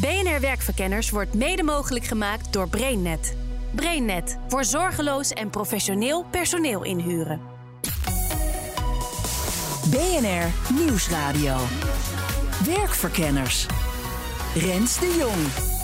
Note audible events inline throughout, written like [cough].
BNR Werkverkenners wordt mede mogelijk gemaakt door BrainNet. BrainNet voor zorgeloos en professioneel personeel inhuren. BNR Nieuwsradio. Werkverkenners. Rens de Jong.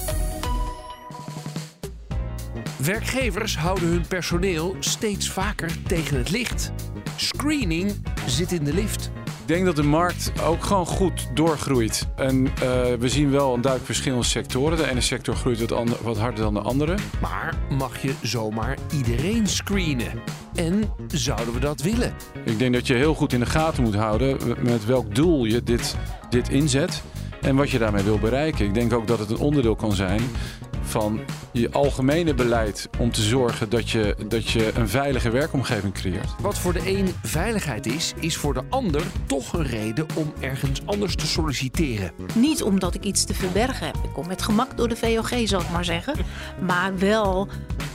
Werkgevers houden hun personeel steeds vaker tegen het licht. Screening zit in de lift. Ik denk dat de markt ook gewoon goed doorgroeit. En eh, we zien wel een duidelijk verschil in sectoren. De ene sector groeit wat, ander, wat harder dan de andere. Maar mag je zomaar iedereen screenen? En zouden we dat willen? Ik denk dat je heel goed in de gaten moet houden met welk doel je dit, dit inzet en wat je daarmee wil bereiken. Ik denk ook dat het een onderdeel kan zijn van je algemene beleid om te zorgen dat je, dat je een veilige werkomgeving creëert. Wat voor de een veiligheid is, is voor de ander toch een reden om ergens anders te solliciteren. Niet omdat ik iets te verbergen heb. Ik kom met gemak door de VOG, zal ik maar zeggen. Maar wel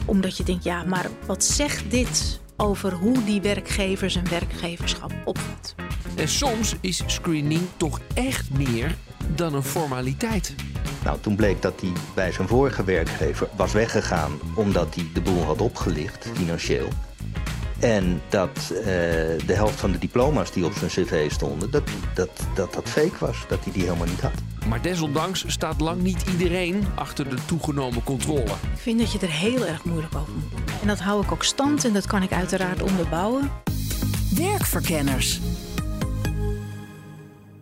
omdat je denkt, ja, maar wat zegt dit over hoe die werkgever zijn werkgeverschap opvat? En soms is screening toch echt meer dan een formaliteit. Nou, toen bleek dat hij bij zijn vorige werkgever was weggegaan omdat hij de boel had opgelicht, financieel. En dat uh, de helft van de diploma's die op zijn cv stonden, dat dat, dat dat fake was, dat hij die helemaal niet had. Maar desondanks staat lang niet iedereen achter de toegenomen controle. Ik vind dat je er heel erg moeilijk over moet doen. En dat hou ik ook stand en dat kan ik uiteraard onderbouwen. Werkverkenners.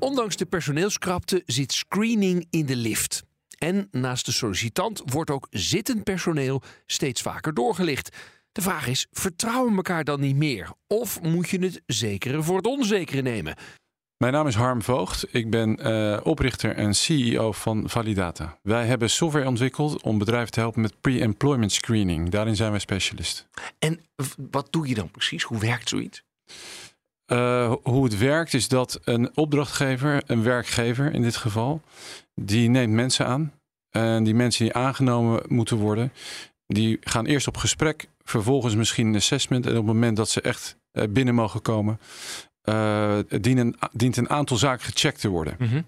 Ondanks de personeelskrapte zit screening in de lift. En naast de sollicitant wordt ook zittend personeel steeds vaker doorgelicht. De vraag is: vertrouwen we elkaar dan niet meer? Of moet je het zekere voor het onzekere nemen? Mijn naam is Harm Voogd. Ik ben uh, oprichter en CEO van Validata. Wij hebben software ontwikkeld om bedrijven te helpen met pre-employment screening. Daarin zijn wij specialist. En wat doe je dan precies? Hoe werkt zoiets? Uh, hoe het werkt is dat een opdrachtgever, een werkgever in dit geval, die neemt mensen aan. En die mensen die aangenomen moeten worden, die gaan eerst op gesprek, vervolgens misschien een assessment. En op het moment dat ze echt uh, binnen mogen komen, uh, dient, een, dient een aantal zaken gecheckt te worden. Mm -hmm.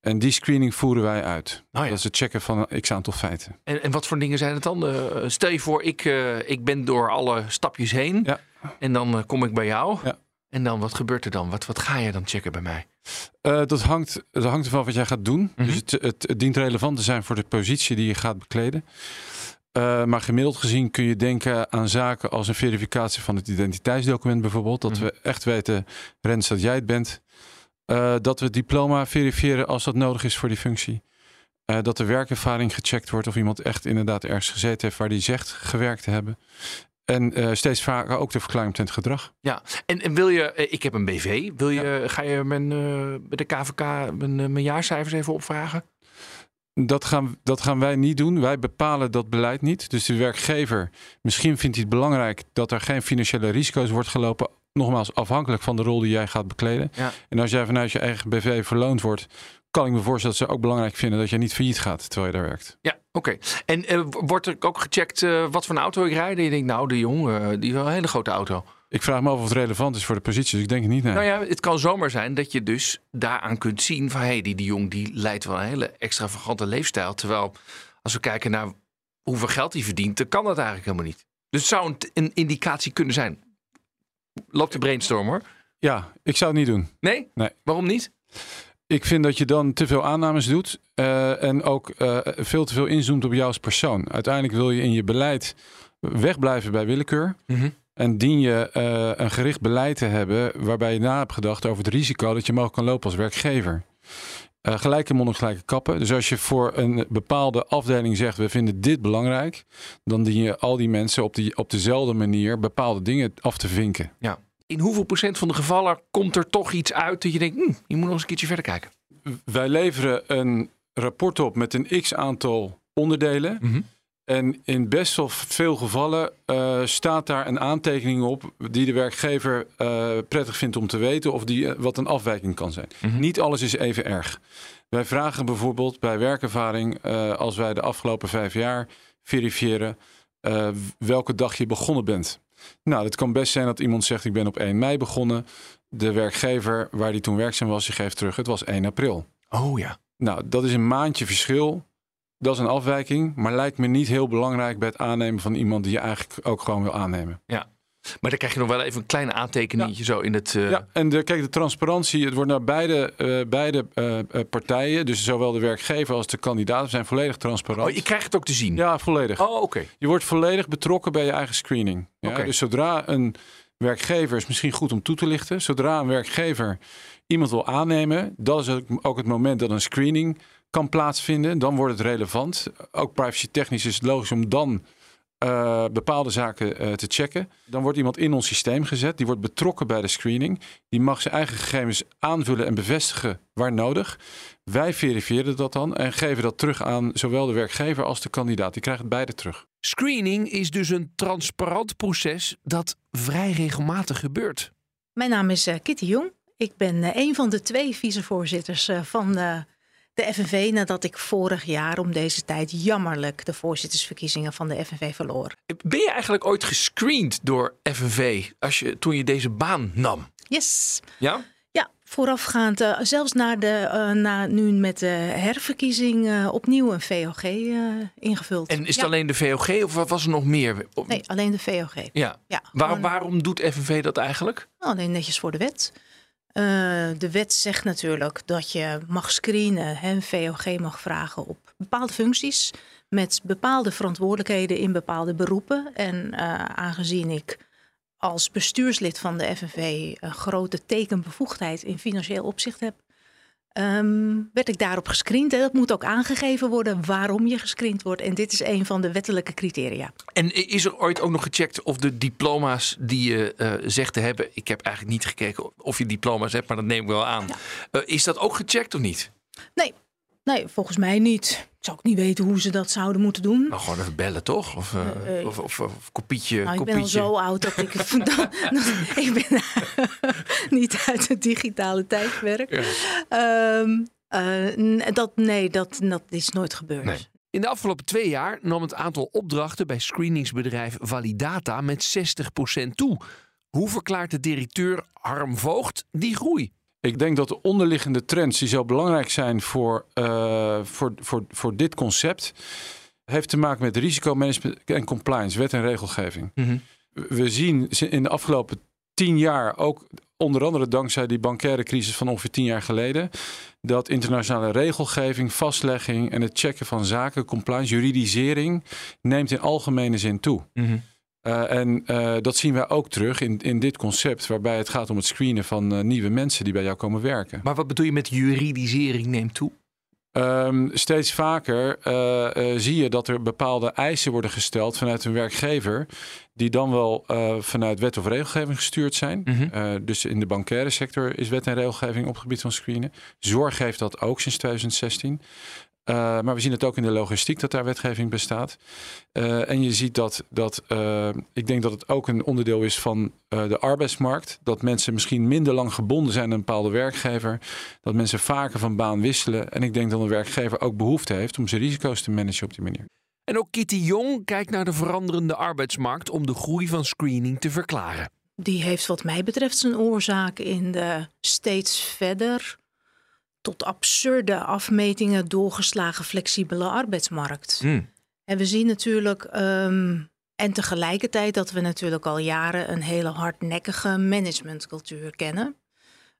En die screening voeren wij uit. Oh ja. Dat is het checken van een x aantal feiten. En, en wat voor dingen zijn het dan? Uh, stel je voor, ik, ik ben door alle stapjes heen. Ja. En dan kom ik bij jou. Ja. En dan, wat gebeurt er dan? Wat, wat ga je dan checken bij mij? Uh, dat, hangt, dat hangt ervan wat jij gaat doen. Mm -hmm. Dus het, het, het, dient relevant te zijn voor de positie die je gaat bekleden. Uh, maar gemiddeld gezien kun je denken aan zaken als een verificatie van het identiteitsdocument bijvoorbeeld. Dat mm -hmm. we echt weten, Rens, dat jij het bent. Uh, dat we het diploma verifiëren als dat nodig is voor die functie. dat de werkervaring gecheckt wordt of iemand echt inderdaad ergens gezeten heeft waar hij zegt gewerkt te hebben. En uh, steeds vaker ook de verklaring omtrent gedrag. Ja, en, en wil je, uh, ik heb een BV, wil je, ja. ga je mijn, uh, bij de KVK mijn, mijn jaarcijfers even opvragen? Dat gaan, dat gaan wij niet doen. Wij bepalen dat beleid niet. Dus de werkgever, misschien vindt hij het belangrijk dat er geen financiële risico's wordt gelopen. Nogmaals, afhankelijk van de rol die jij gaat bekleden. Ja. En als jij vanuit je eigen BV verloond wordt, kan ik me voorstellen dat ze ook belangrijk vinden dat je niet failliet gaat terwijl je daar werkt. Ja, oké. Okay. En uh, wordt er ook gecheckt uh, wat voor een auto ik rijd? En je denkt, nou, de jongen, uh, die wel een hele grote auto. Ik vraag me af of het relevant is voor de positie, dus ik denk het niet. Nee. Nou ja, het kan zomaar zijn dat je dus daaraan kunt zien van, hé, hey, die, die jong die leidt wel een hele extravagante leefstijl. Terwijl, als we kijken naar hoeveel geld hij verdient, dan kan dat eigenlijk helemaal niet. Dus het zou een, een indicatie kunnen zijn. Loopt de brainstorm hoor. Ja, ik zou het niet doen. Nee? Nee. Waarom niet? Ik vind dat je dan te veel aannames doet uh, en ook uh, veel te veel inzoomt op jou als persoon. Uiteindelijk wil je in je beleid wegblijven bij willekeur. Mm -hmm. En dien je uh, een gericht beleid te hebben waarbij je na hebt gedacht over het risico dat je mogelijk kan lopen als werkgever. Uh, gelijke mond gelijke kappen. Dus als je voor een bepaalde afdeling zegt: we vinden dit belangrijk, dan dien je al die mensen op, die, op dezelfde manier bepaalde dingen af te vinken. Ja. In hoeveel procent van de gevallen komt er toch iets uit dat je denkt: hm, je moet nog eens een keertje verder kijken? Wij leveren een rapport op met een x aantal onderdelen. Mm -hmm. En in best wel veel gevallen uh, staat daar een aantekening op die de werkgever uh, prettig vindt om te weten of die, uh, wat een afwijking kan zijn. Mhm. Mm -hmm. Niet alles is even erg. Wij vragen bijvoorbeeld bij werkervaring, uh, als wij de afgelopen vijf jaar verifiëren, uh, welke dag je begonnen bent. Nou, het kan best zijn dat iemand zegt: Ik ben op 1 mei begonnen. De werkgever waar die toen werkzaam was, die geeft terug: Het was 1 april. Oh ja. Nou, dat is een maandje verschil. dat is een afwijking, maar lijkt me niet heel belangrijk bij het aannemen van iemand die je eigenlijk ook gewoon wil aannemen. Ja. Maar dan krijg je nog wel even een klein aantekening zo in het. Uh... Ja, en de, kijk, de transparantie, het wordt naar beide, uh, beide uh, partijen, dus zowel de werkgever als de kandidaat, zijn volledig transparant. Oh, je krijgt het ook te zien? Ja, volledig. Oh, oké. Je wordt volledig betrokken bij je eigen screening. Ja? Okay. Dus zodra een werkgever, is misschien goed om toe te lichten, zodra een werkgever iemand wil aannemen, dat is ook het moment dat een screening kan plaatsvinden. Dan wordt het relevant. Ook privacy technisch is het logisch om dan uh, bepaalde zaken uh, te checken. Dan wordt iemand in ons systeem gezet. Die wordt betrokken bij de screening. Die mag zijn eigen gegevens aanvullen en bevestigen waar nodig. Wij verifiëren dat dan en geven dat terug aan zowel de werkgever als de kandidaat. Die krijgen het beide terug. Screening is dus een transparant proces dat vrij regelmatig gebeurt. Mijn naam is uh, Kitty Jong. Ik ben een van de twee vicevoorzitters van de FNV nadat ik vorig jaar om deze tijd jammerlijk de voorzittersverkiezingen van de FNV verloor. Ben je eigenlijk ooit gescreend door FNV als je, toen je deze baan nam? Yes. Ja? Ja, voorafgaand, uh, zelfs na, de, uh, na nu met de herverkiezing uh, opnieuw een VOG ingevuld. En is het alleen de VOG of was er nog meer? Nee, alleen de VOG. Ja. ja Waar, gewoon, waarom doet FNV dat eigenlijk? Alleen netjes voor de wet. Uh, de wet zegt natuurlijk dat je mag screenen, een VOG mag vragen op bepaalde functies met bepaalde verantwoordelijkheden in bepaalde beroepen. En uh, aangezien ik als bestuurslid van de FNV een grote tekenbevoegdheid in financieel opzicht heb, um, werd ik daarop gescreend. En dat moet ook aangegeven worden waarom je gescreend wordt. En dit is een van de wettelijke criteria. En is er ooit ook nog gecheckt of de diploma's die je uh, zegt te hebben... ik heb eigenlijk niet gekeken of je diploma's hebt, maar dat neem ik wel aan. Ja. Uh, is dat ook gecheckt of niet? Nee. Nee, volgens mij niet. Ik zou ook niet weten hoe ze dat zouden moeten doen. Nou, gewoon even bellen, toch? Of, uh, uh, of, of, of, kopietje. Nou, ik kopietje. ben al zo oud dat ik... [laughs] [laughs] dat, ik ben [laughs] niet uit het digitale tijdperk. Ja. Um, uh, dat, nee, dat, dat is nooit gebeurd. Nee. In de afgelopen twee jaar nam het aantal opdrachten bij screeningsbedrijf Validata met 60% toe. Hoe verklaart de directeur Harm Voogd die groei? Ik denk dat de onderliggende trends die zo belangrijk zijn voor, uh, voor, voor, voor dit concept, heeft te maken met risicomanagement en compliance, wet en regelgeving. Mhm. Mm -hmm. We zien in de afgelopen tien jaar, ook onder andere dankzij die bankaire crisis van ongeveer tien jaar geleden, dat internationale regelgeving, vastlegging en het checken van zaken, compliance, juridisering, neemt in algemene zin toe. Mm -hmm. Uh, en uh, dat zien wij ook terug in, in dit concept, waarbij het gaat om het screenen van uh, nieuwe mensen die bij jou komen werken. Maar wat bedoel je met juridisering neemt toe? Um, steeds vaker zie je dat er bepaalde eisen worden gesteld vanuit een werkgever, die dan wel vanuit wet of regelgeving gestuurd zijn. Mm -hmm. dus in de bankaire sector is wet en regelgeving op het gebied van screenen. Zorg heeft dat ook sinds 2016. Uh, maar we zien het ook in de logistiek dat daar wetgeving bestaat. Uh, en je ziet dat, dat uh, ik denk dat het ook een onderdeel is van de arbeidsmarkt. Dat mensen misschien minder lang gebonden zijn aan een bepaalde werkgever. Dat mensen vaker van baan wisselen. En ik denk dat een werkgever ook behoefte heeft om zijn risico's te managen op die manier. En ook Kitty Jong kijkt naar de veranderende arbeidsmarkt om de groei van screening te verklaren. Die heeft wat mij betreft zijn oorzaak in de steeds verder tot absurde afmetingen doorgeslagen flexibele arbeidsmarkt. Mm. En we zien natuurlijk, um, en tegelijkertijd dat we natuurlijk al jaren een hele hardnekkige managementcultuur kennen.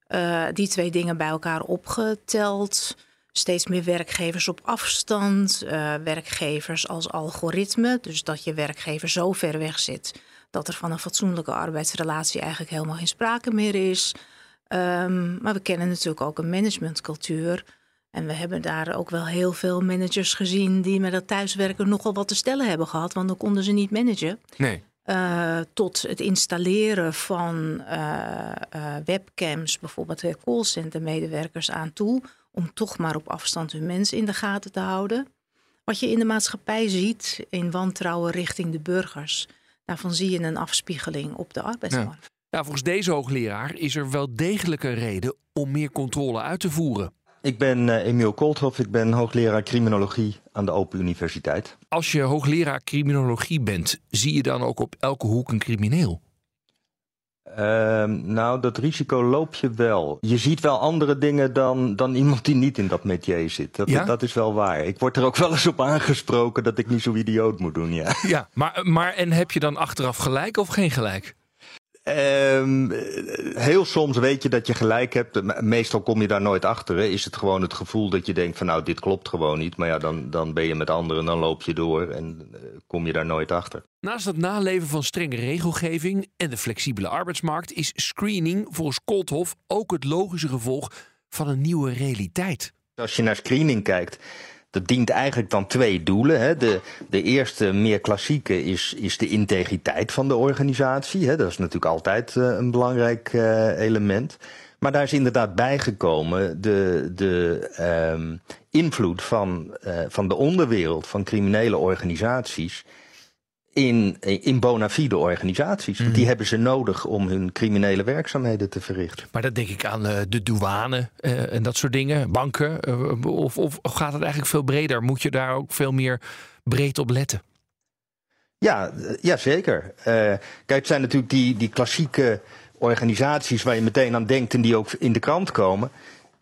Uh, die twee dingen bij elkaar opgeteld. Steeds meer werkgevers op afstand, uh, werkgevers als algoritme. Dus dat je werkgever zo ver weg zit dat er van een fatsoenlijke arbeidsrelatie eigenlijk helemaal geen sprake meer is. Um, maar we kennen natuurlijk ook een managementcultuur. En we hebben daar ook wel heel veel managers gezien die met dat thuiswerken nogal wat te stellen hebben gehad, want dan konden ze niet managen. Nee. Uh, tot het installeren van uh, uh, webcams, bijvoorbeeld callcenter-medewerkers aan toe, om toch maar op afstand hun mensen in de gaten te houden. Wat je in de maatschappij ziet in wantrouwen richting de burgers, daarvan zie je een afspiegeling op de arbeidsmarkt. Nou, volgens deze hoogleraar is er wel degelijk een reden om meer controle uit te voeren. Ik ben uh, Emiel Koolthof, ik ben hoogleraar criminologie aan de Open Universiteit. Als je hoogleraar criminologie bent, zie je dan ook op elke hoek een crimineel? Ehm, nou, dat risico loop je wel. Je ziet wel andere dingen dan, dan iemand die niet in dat métier zit. Dat, Ja? dat is wel waar. Ik word er ook wel eens op aangesproken dat ik niet zo idioot moet doen, ja. Ja, maar, maar en heb je dan achteraf gelijk of geen gelijk? Ehm, heel soms weet je dat je gelijk hebt. Me- Meestal kom je daar nooit achter. Hè. Is het gewoon het gevoel dat je denkt van nou, dit klopt gewoon niet. Maar ja, dan, dan ben je met anderen, dan loop je door en eh, kom je daar nooit achter. Naast het naleven van strenge regelgeving en de flexibele arbeidsmarkt is screening volgens Kolthof ook het logische gevolg van een nieuwe realiteit. Als je naar screening kijkt, dat dient eigenlijk dan twee doelen. Hè. De, de eerste, meer klassieke, is, is de integriteit van de organisatie. Hè. Dat is natuurlijk altijd eh, een belangrijk eh, element. Maar daar is inderdaad bijgekomen de, de ehm, invloed van, eh, van de onderwereld, van criminele organisaties. In, in bona fide organisaties. Want die hebben ze nodig om hun criminele werkzaamheden te verrichten. Maar dan denk ik aan eh, de douane eh, en dat soort dingen, banken. eh, of, of gaat het eigenlijk veel breder? Moet je daar ook veel meer breed op letten? Ja, eh, ja zeker. Eh, kijk, het zijn natuurlijk die, die klassieke organisaties waar je meteen aan denkt en die ook in de krant komen.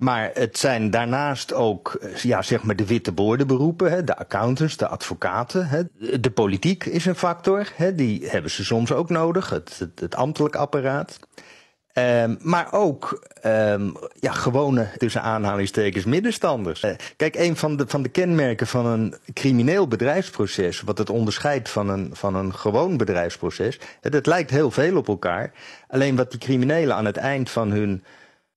Maar het zijn daarnaast ook eh, ja, zeg maar de witte boordenberoepen, de accountants, de advocaten. Hè. De politiek is een factor, hè, die hebben ze soms ook nodig, het, het, het ambtelijk apparaat. Ehm, maar ook ehm, ja, gewone, tussen aanhalingstekens, middenstanders. Eh, kijk, een van de, van de kenmerken van een crimineel bedrijfsproces, wat het onderscheidt van een, van een gewoon bedrijfsproces, het, het lijkt heel veel op elkaar. Alleen wat die criminelen aan het eind van hun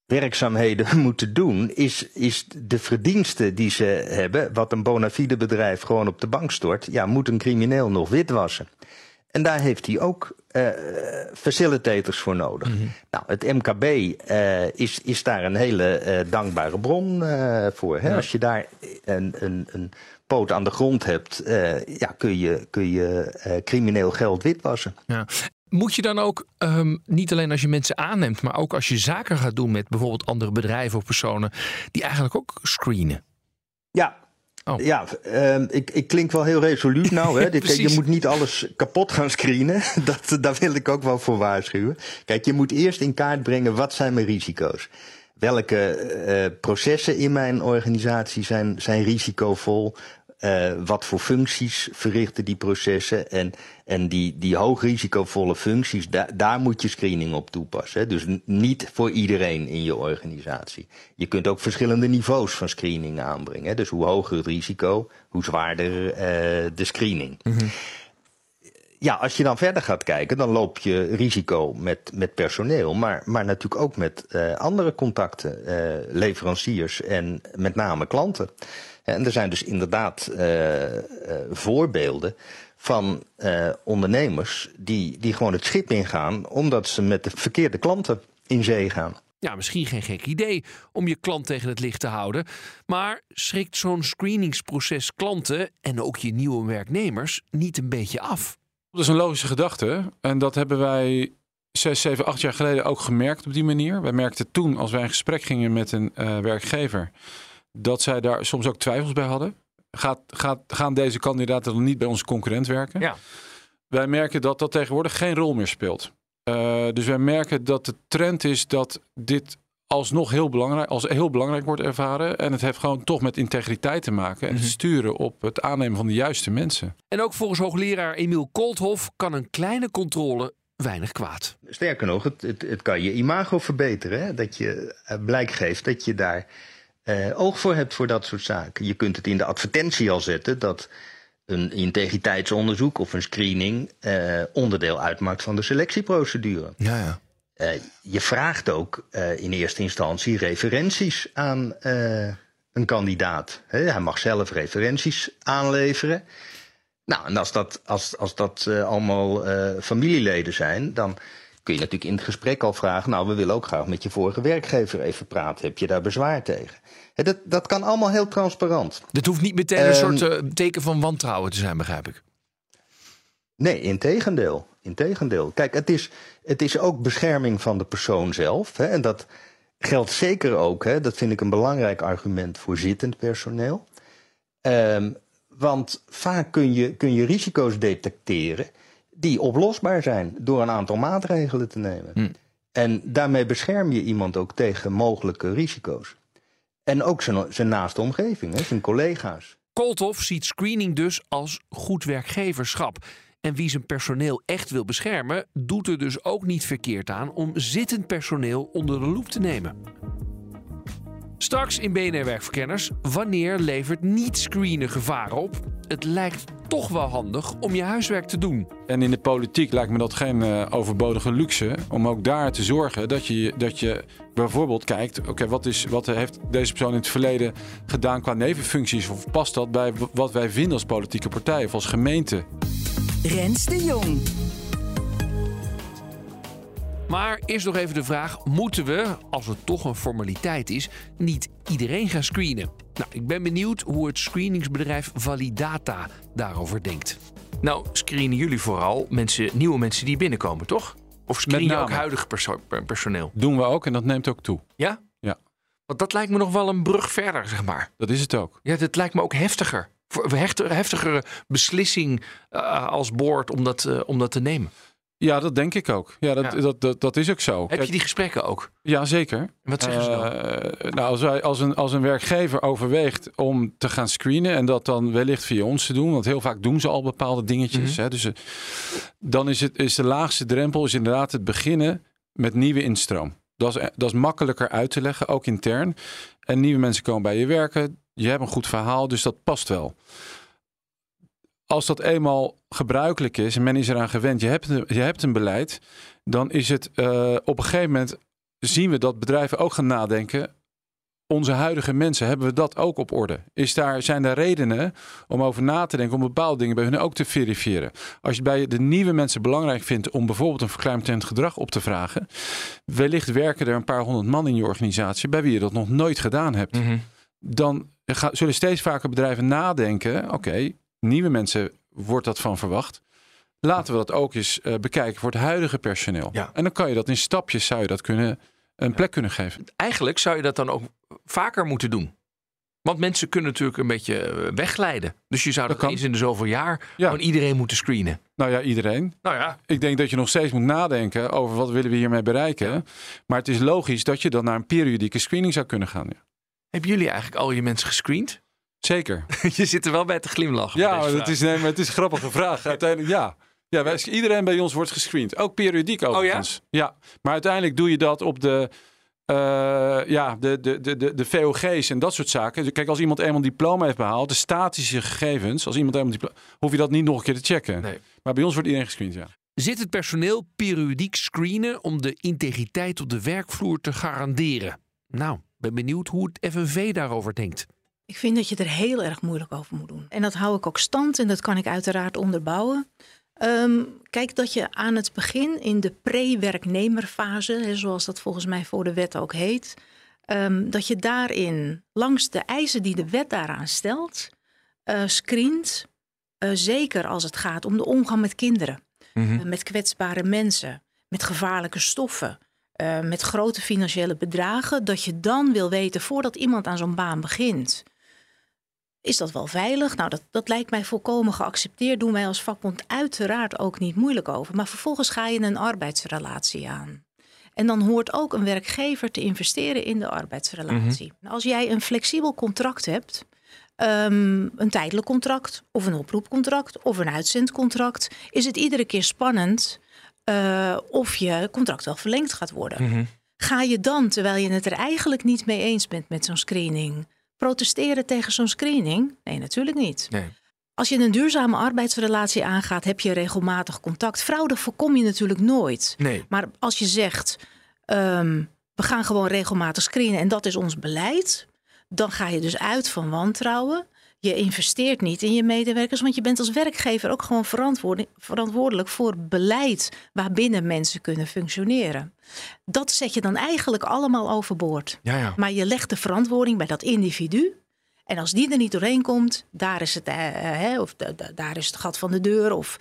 werkzaamheden [laughs] moeten doen, is, is de verdiensten die ze hebben, wat een bona fide bedrijf gewoon op de bank stort, ja, moet een crimineel nog witwassen. En daar heeft hij ook eh, facilitators voor nodig. Nou, het MKB eh, is, is daar een hele eh, dankbare bron voor. Hè? Als je daar een, een, een poot aan de grond hebt, ja, kun je, kun je crimineel geld witwassen. Ja. Moet je dan ook, ehm, niet alleen als je mensen aanneemt, maar ook als je zaken gaat doen met bijvoorbeeld andere bedrijven of personen, die eigenlijk ook screenen? Ja. Oh. Ja, ehm, ik, ik klink wel heel resoluut nou. Hè. [laughs] Dit, kijk, je moet niet alles kapot gaan screenen. [laughs] Dat, daar wil ik ook wel voor waarschuwen. Kijk, je moet eerst in kaart brengen wat zijn mijn risico's. Welke eh, processen in mijn organisatie zijn, zijn risicovol? Eh, wat voor functies verrichten die processen? En, en die, die hoogrisicovolle functies, da- daar moet je screening op toepassen. Hè? Dus niet voor iedereen in je organisatie. Je kunt ook verschillende niveaus van screening aanbrengen. Hè? Dus hoe hoger het risico, hoe zwaarder eh, de screening. Ja, als je dan verder gaat kijken, dan loop je risico met, met personeel, maar, maar natuurlijk ook met eh, andere contacten, eh, leveranciers en met name klanten. En er zijn dus inderdaad eh, eh, voorbeelden van eh, ondernemers die, die gewoon het schip ingaan omdat ze met de verkeerde klanten in zee gaan. Ja, misschien geen gek idee om je klant tegen het licht te houden. Maar schrikt zo'n screeningsproces klanten en ook je nieuwe werknemers niet een beetje af? Dat is een logische gedachte. En dat hebben wij zes, zeven, acht jaar geleden ook gemerkt op die manier. Wij merkten toen, als wij in gesprek gingen met een eh, werkgever, dat zij daar soms ook twijfels bij hadden. Gaat, gaat, gaan deze kandidaten dan niet bij onze concurrent werken? Ja. Wij merken dat dat tegenwoordig geen rol meer speelt. Eh, dus wij merken dat de trend is dat dit alsnog heel belangrijk, als heel belangrijk wordt ervaren. En het heeft gewoon toch met integriteit te maken. En het sturen op het aannemen van de juiste mensen. En ook volgens hoogleraar Emiel Kolthof kan een kleine controle weinig kwaad. Sterker nog, het, het, het kan je imago verbeteren. Hè? Dat je eh, blijk geeft dat je daar eh, oog voor hebt voor dat soort zaken. Je kunt het in de advertentie al zetten dat een integriteitsonderzoek of een screening eh, onderdeel uitmaakt van de selectieprocedure. Ja, ja. Eh, je vraagt ook in eerste instantie referenties aan een kandidaat. Hij mag zelf referenties aanleveren. Nou, en als dat, als, als dat allemaal familieleden zijn, dan kun je natuurlijk in het gesprek al vragen: Nou, we willen ook graag met je vorige werkgever even praten. Heb je daar bezwaar tegen? Dat, dat kan allemaal heel transparant. Dit hoeft niet meteen een Ehm, soort eh, teken van wantrouwen te zijn, begrijp ik. Nee, integendeel. integendeel. Kijk, het is, het is ook bescherming van de persoon zelf. Hè, en dat geldt zeker ook, hè, dat vind ik een belangrijk argument voor zittend personeel. Ehm, want vaak kun je, kun je risico's detecteren die oplosbaar zijn door een aantal maatregelen te nemen. Hm. En daarmee bescherm je iemand ook tegen mogelijke risico's. En ook zijn, zijn naaste omgeving, hè, zijn collega's. Kolthoff ziet screening dus als goed werkgeverschap. En wie zijn personeel echt wil beschermen, doet er dus ook niet verkeerd aan om zittend personeel onder de loep te nemen. Straks in BNR Werkverkenners, wanneer levert niet screenen gevaar op? Het lijkt toch wel handig om je huiswerk te doen. En in de politiek lijkt me dat geen eh, overbodige luxe. Om ook daar te zorgen dat je, dat je bijvoorbeeld kijkt. Oké, wat wat, wat heeft deze persoon in het verleden gedaan qua nevenfuncties? Of past dat bij wat wij vinden als politieke partij of als gemeente? Rens de Jong. Maar eerst nog even de vraag: moeten we, als het toch een formaliteit is, niet iedereen gaan screenen? Nou, ik ben benieuwd hoe het screeningsbedrijf Validata daarover denkt. Nou, screenen jullie vooral mensen, nieuwe mensen die binnenkomen, toch? Of screen je ook huidig perso- per- personeel? Doen we ook en dat neemt ook toe. Ja? Ja. Want dat lijkt me nog wel een brug verder, zeg maar. Dat is het ook. Ja, dat lijkt me ook heftiger. Voor een hechter- heftigere beslissing eh, als board om dat, eh, om dat te nemen. Ja, dat denk ik ook. Ja, dat, Ja. Dat, dat, dat is ook zo. Heb je die gesprekken ook? Ja, zeker. Wat zeggen ze dan? Eh, nou, als, wij, als, een, als een werkgever overweegt om te gaan screenen en dat dan wellicht via ons te doen, want heel vaak doen ze al bepaalde dingetjes. Mhm. hè, dus, eh, dan is, het, is de laagste drempel is inderdaad het beginnen met nieuwe instroom. Dat is, dat is makkelijker uit te leggen, ook intern. En nieuwe mensen komen bij je werken. Je hebt een goed verhaal, dus dat past wel. Als dat eenmaal gebruikelijk is en men is eraan gewend, je hebt, een- je hebt een beleid, dan is het eh, op een gegeven moment zien we dat bedrijven ook gaan nadenken. Onze huidige mensen, hebben we dat ook op orde? Is daar, zijn er redenen om over na te denken, om bepaalde dingen bij hun ook te verifiëren? Als je bij de nieuwe mensen belangrijk vindt om bijvoorbeeld een verkleinstemd gedrag op te vragen, wellicht werken er een paar honderd man in je organisatie bij wie je dat nog nooit gedaan hebt. Mhm. Dan zullen steeds vaker bedrijven nadenken, oké, nieuwe mensen wordt dat van verwacht. Laten we dat ook eens eh, bekijken voor het huidige personeel. Ja. En dan kan je dat in stapjes zou je dat kunnen, een plek kunnen geven. Eigenlijk zou je dat dan ook vaker moeten doen. Want mensen kunnen natuurlijk een beetje eh, wegglijden. Dus je zou Dat dat, eens in de zoveel jaar Ja. gewoon iedereen moeten screenen. Nou ja, iedereen. Nou ja, Ik denk dat je nog steeds moet nadenken over wat willen we hiermee bereiken. Maar het is logisch dat je dan naar een periodieke screening zou kunnen gaan. Ja. hebben jullie eigenlijk al je mensen gescreend? Zeker. [laughs] je zit er wel bij te glimlachen. Ja, het is, nee, maar het is een grappige vraag. [laughs] Uiteindelijk ja. Ja, wij, iedereen bij ons wordt gescreend. Ook periodiek overigens. ja? Maar uiteindelijk doe je dat op de, eh, ja, de, de, de, de, de VOG's en dat soort zaken. Dus Kijk, als iemand eenmaal een diploma heeft behaald, de statische gegevens, als iemand eenmaal een diploma, hoef je dat niet nog een keer te checken. Nee. Maar bij ons wordt iedereen gescreend, ja. Zit het personeel periodiek screenen om de integriteit op de werkvloer te garanderen? Nou, ben benieuwd hoe het FNV daarover denkt. Ik vind dat je er heel erg moeilijk over moet doen. En dat hou ik ook stand en dat kan ik uiteraard onderbouwen. Ehm, kijk dat je aan het begin in de pre-werknemerfase, zoals dat volgens mij voor de wet ook heet, ehm, dat je daarin langs de eisen die de wet daaraan stelt, eh screent. eh, zeker als het gaat om de omgang met kinderen, Mhm. eh, met kwetsbare mensen, met gevaarlijke stoffen, met grote financiële bedragen, dat je dan wil weten voordat iemand aan zo'n baan begint. Is dat wel veilig? Nou, dat, dat lijkt mij volkomen geaccepteerd. Doen wij als vakbond uiteraard ook niet moeilijk over. Maar vervolgens ga je een arbeidsrelatie aan. En dan hoort ook een werkgever te investeren in de arbeidsrelatie. Als jij een flexibel contract hebt, ehm, een tijdelijk contract of een oproepcontract of een uitzendcontract, is het iedere keer spannend eh, of je contract wel verlengd gaat worden. Mhm. Ga je dan, terwijl je het er eigenlijk niet mee eens bent met zo'n screening, protesteren tegen zo'n screening? Nee, natuurlijk niet. Nee. Als je een duurzame arbeidsrelatie aangaat, heb je regelmatig contact. Fraude voorkom je natuurlijk nooit. Nee. Maar als je zegt, ehm, we gaan gewoon regelmatig screenen en dat is ons beleid, dan ga je dus uit van wantrouwen. Je investeert niet in je medewerkers, want je bent als werkgever ook gewoon verantwoordelijk voor beleid waarbinnen mensen kunnen functioneren. Dat zet je dan eigenlijk allemaal overboord. Ja, ja. Maar je legt de verantwoording bij dat individu. En als die er niet doorheen komt, daar is het, eh, eh, of da- da- daar is het gat van de deur. Of...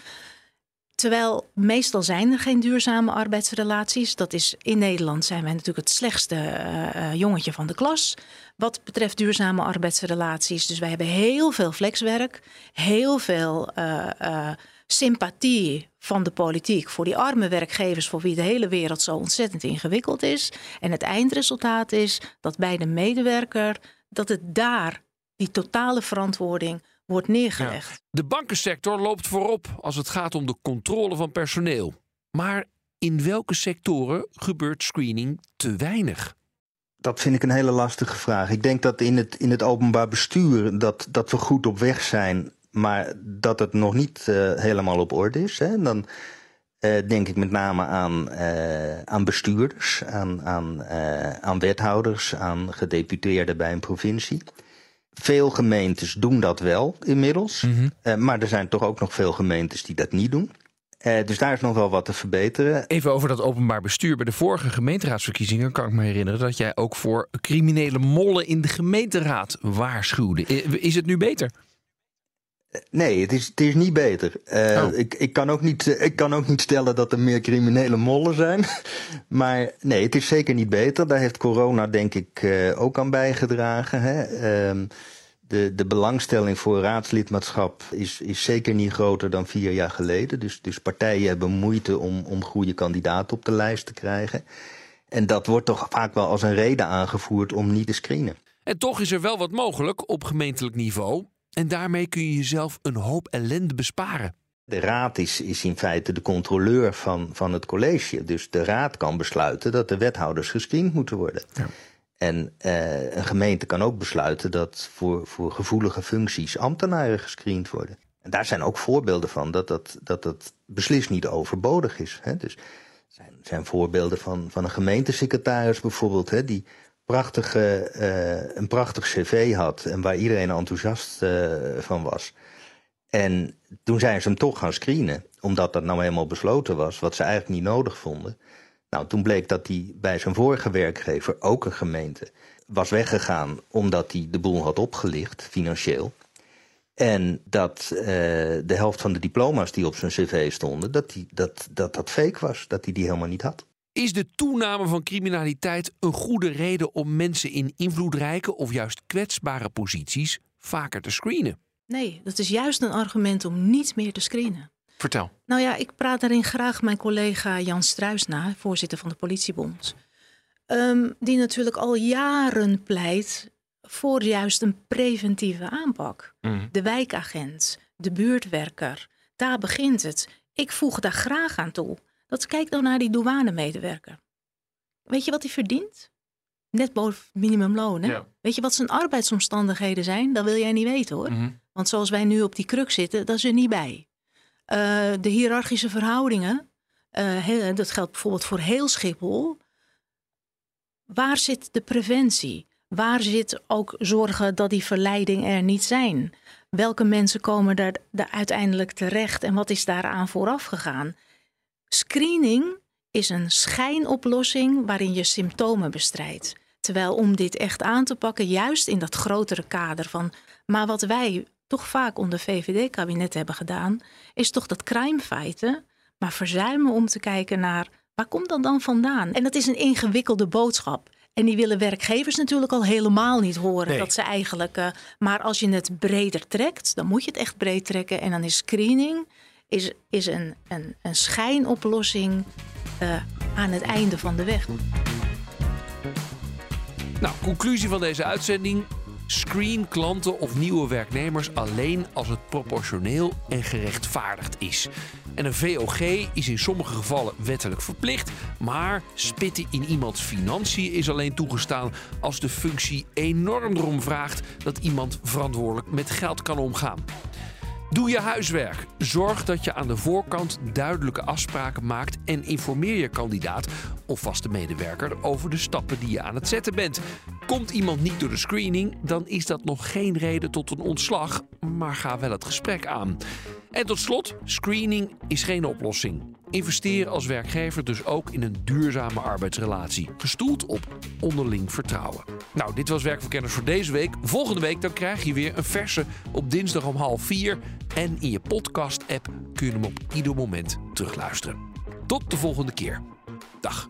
Terwijl meestal zijn er geen duurzame arbeidsrelaties. Dat is in Nederland zijn wij natuurlijk het slechtste eh, jongetje van de klas. Wat betreft duurzame arbeidsrelaties. Dus wij hebben heel veel flexwerk, heel veel eh, sympathie van de politiek voor die arme werkgevers, voor wie de hele wereld zo ontzettend ingewikkeld is. En het eindresultaat is dat bij de medewerker, dat het daar die totale verantwoording wordt neergelegd. De bankensector loopt voorop als het gaat om de controle van personeel. Maar in welke sectoren gebeurt screening te weinig? Dat vind ik een hele lastige vraag. Ik denk dat in het, in het openbaar bestuur dat, dat we goed op weg zijn, maar dat het nog niet uh, helemaal op orde is. Hè. Dan uh, denk ik met name aan, uh, aan bestuurders, aan, aan, aan wethouders, aan gedeputeerden bij een provincie. Veel gemeentes doen dat wel inmiddels, mm -hmm. maar er zijn toch ook nog veel gemeentes die dat niet doen. Uh, dus daar is nog wel wat te verbeteren. Even over dat openbaar bestuur. Bij de vorige gemeenteraadsverkiezingen kan ik me herinneren dat jij ook voor criminele mollen in de gemeenteraad waarschuwde. Is het nu beter? Nee, het is, het is niet beter. Uh, oh. ik, ik, kan ook niet, ik kan ook niet stellen dat er meer criminele mollen zijn. [laughs] maar nee, het is zeker niet beter. Daar heeft corona denk ik uh, ook aan bijgedragen. Hè? Uh, de, de belangstelling voor raadslidmaatschap is, is zeker niet groter dan vier jaar geleden. Dus, dus partijen hebben moeite om, om goede kandidaten op de lijst te krijgen. En dat wordt toch vaak wel als een reden aangevoerd om niet te screenen. En toch is er wel wat mogelijk op gemeentelijk niveau. En daarmee kun je jezelf een hoop ellende besparen. De raad is, is in feite de controleur van, van het college. Dus de raad kan besluiten dat de wethouders gescreend moeten worden. Ja. En uh, een gemeente kan ook besluiten dat voor, voor gevoelige functies ambtenaren gescreend worden. En daar zijn ook voorbeelden van dat dat, dat, dat beslist niet overbodig is. Hè. Dus er zijn, zijn voorbeelden van, van een gemeentesecretaris bijvoorbeeld, hè, die prachtige, uh, een prachtig cv had en waar iedereen enthousiast uh, van was. En toen zijn ze hem toch gaan screenen, omdat dat nou helemaal besloten was, wat ze eigenlijk niet nodig vonden. Nou, toen bleek dat hij bij zijn vorige werkgever, ook een gemeente, was weggegaan omdat hij de boel had opgelicht, financieel. En dat uh, de helft van de diploma's die op zijn cv stonden, dat, die, dat, dat dat fake was, dat hij die helemaal niet had. Is de toename van criminaliteit een goede reden om mensen in invloedrijke of juist kwetsbare posities vaker te screenen? Nee, dat is juist een argument om niet meer te screenen. Vertel. Nou ja, ik praat daarin graag mijn collega Jan Struis na, voorzitter van de Politiebond. Um, die natuurlijk al jaren pleit voor juist een preventieve aanpak. Mm. De wijkagent, de buurtwerker, daar begint het. Ik voeg daar graag aan toe. Dat kijk dan naar die douanemedewerker. Weet je wat hij verdient? Net boven minimumloon. Hè? Ja. Weet je wat zijn arbeidsomstandigheden zijn? Dat wil jij niet weten hoor. Mm -hmm. Want zoals wij nu op die kruk zitten, dat is er niet bij. Uh, de hiërarchische verhoudingen, uh, dat geldt bijvoorbeeld voor heel Schiphol. Waar zit de preventie? Waar zit ook zorgen dat die verleiding er niet zijn? Welke mensen komen daar, daar uiteindelijk terecht en wat is daaraan vooraf gegaan? Screening is een schijnoplossing waarin je symptomen bestrijdt. Terwijl om dit echt aan te pakken, juist in dat grotere kader van. Maar wat wij toch vaak onder VVD-kabinet hebben gedaan, is toch dat crime fighten, maar verzuimen om te kijken naar waar komt dat dan vandaan? En dat is een ingewikkelde boodschap. En die willen werkgevers natuurlijk al helemaal niet horen. Dat ze eigenlijk. Uh, maar als je het breder trekt, dan moet je het echt breed trekken. En dan is screening is, is een, een, een schijnoplossing uh, aan het einde van de weg. Nou, conclusie van deze uitzending. Screen klanten of nieuwe werknemers alleen als het proportioneel en gerechtvaardigd is. En een VOG is in sommige gevallen wettelijk verplicht, maar spitten in iemands financiën is alleen toegestaan als de functie enorm erom vraagt dat iemand verantwoordelijk met geld kan omgaan. Doe je huiswerk. Zorg dat je aan de voorkant duidelijke afspraken maakt en informeer je kandidaat of vaste medewerker over de stappen die je aan het zetten bent. Komt iemand niet door de screening, dan is dat nog geen reden tot een ontslag, maar ga wel het gesprek aan. En tot slot, screening is geen oplossing. Investeer als werkgever dus ook in een duurzame arbeidsrelatie, gestoeld op onderling vertrouwen. Nou, dit was Werkverkenners voor deze week. Volgende week dan krijg je weer een verse op dinsdag om half vier. En in je podcast-app kun je hem op ieder moment terugluisteren. Tot de volgende keer. Dag.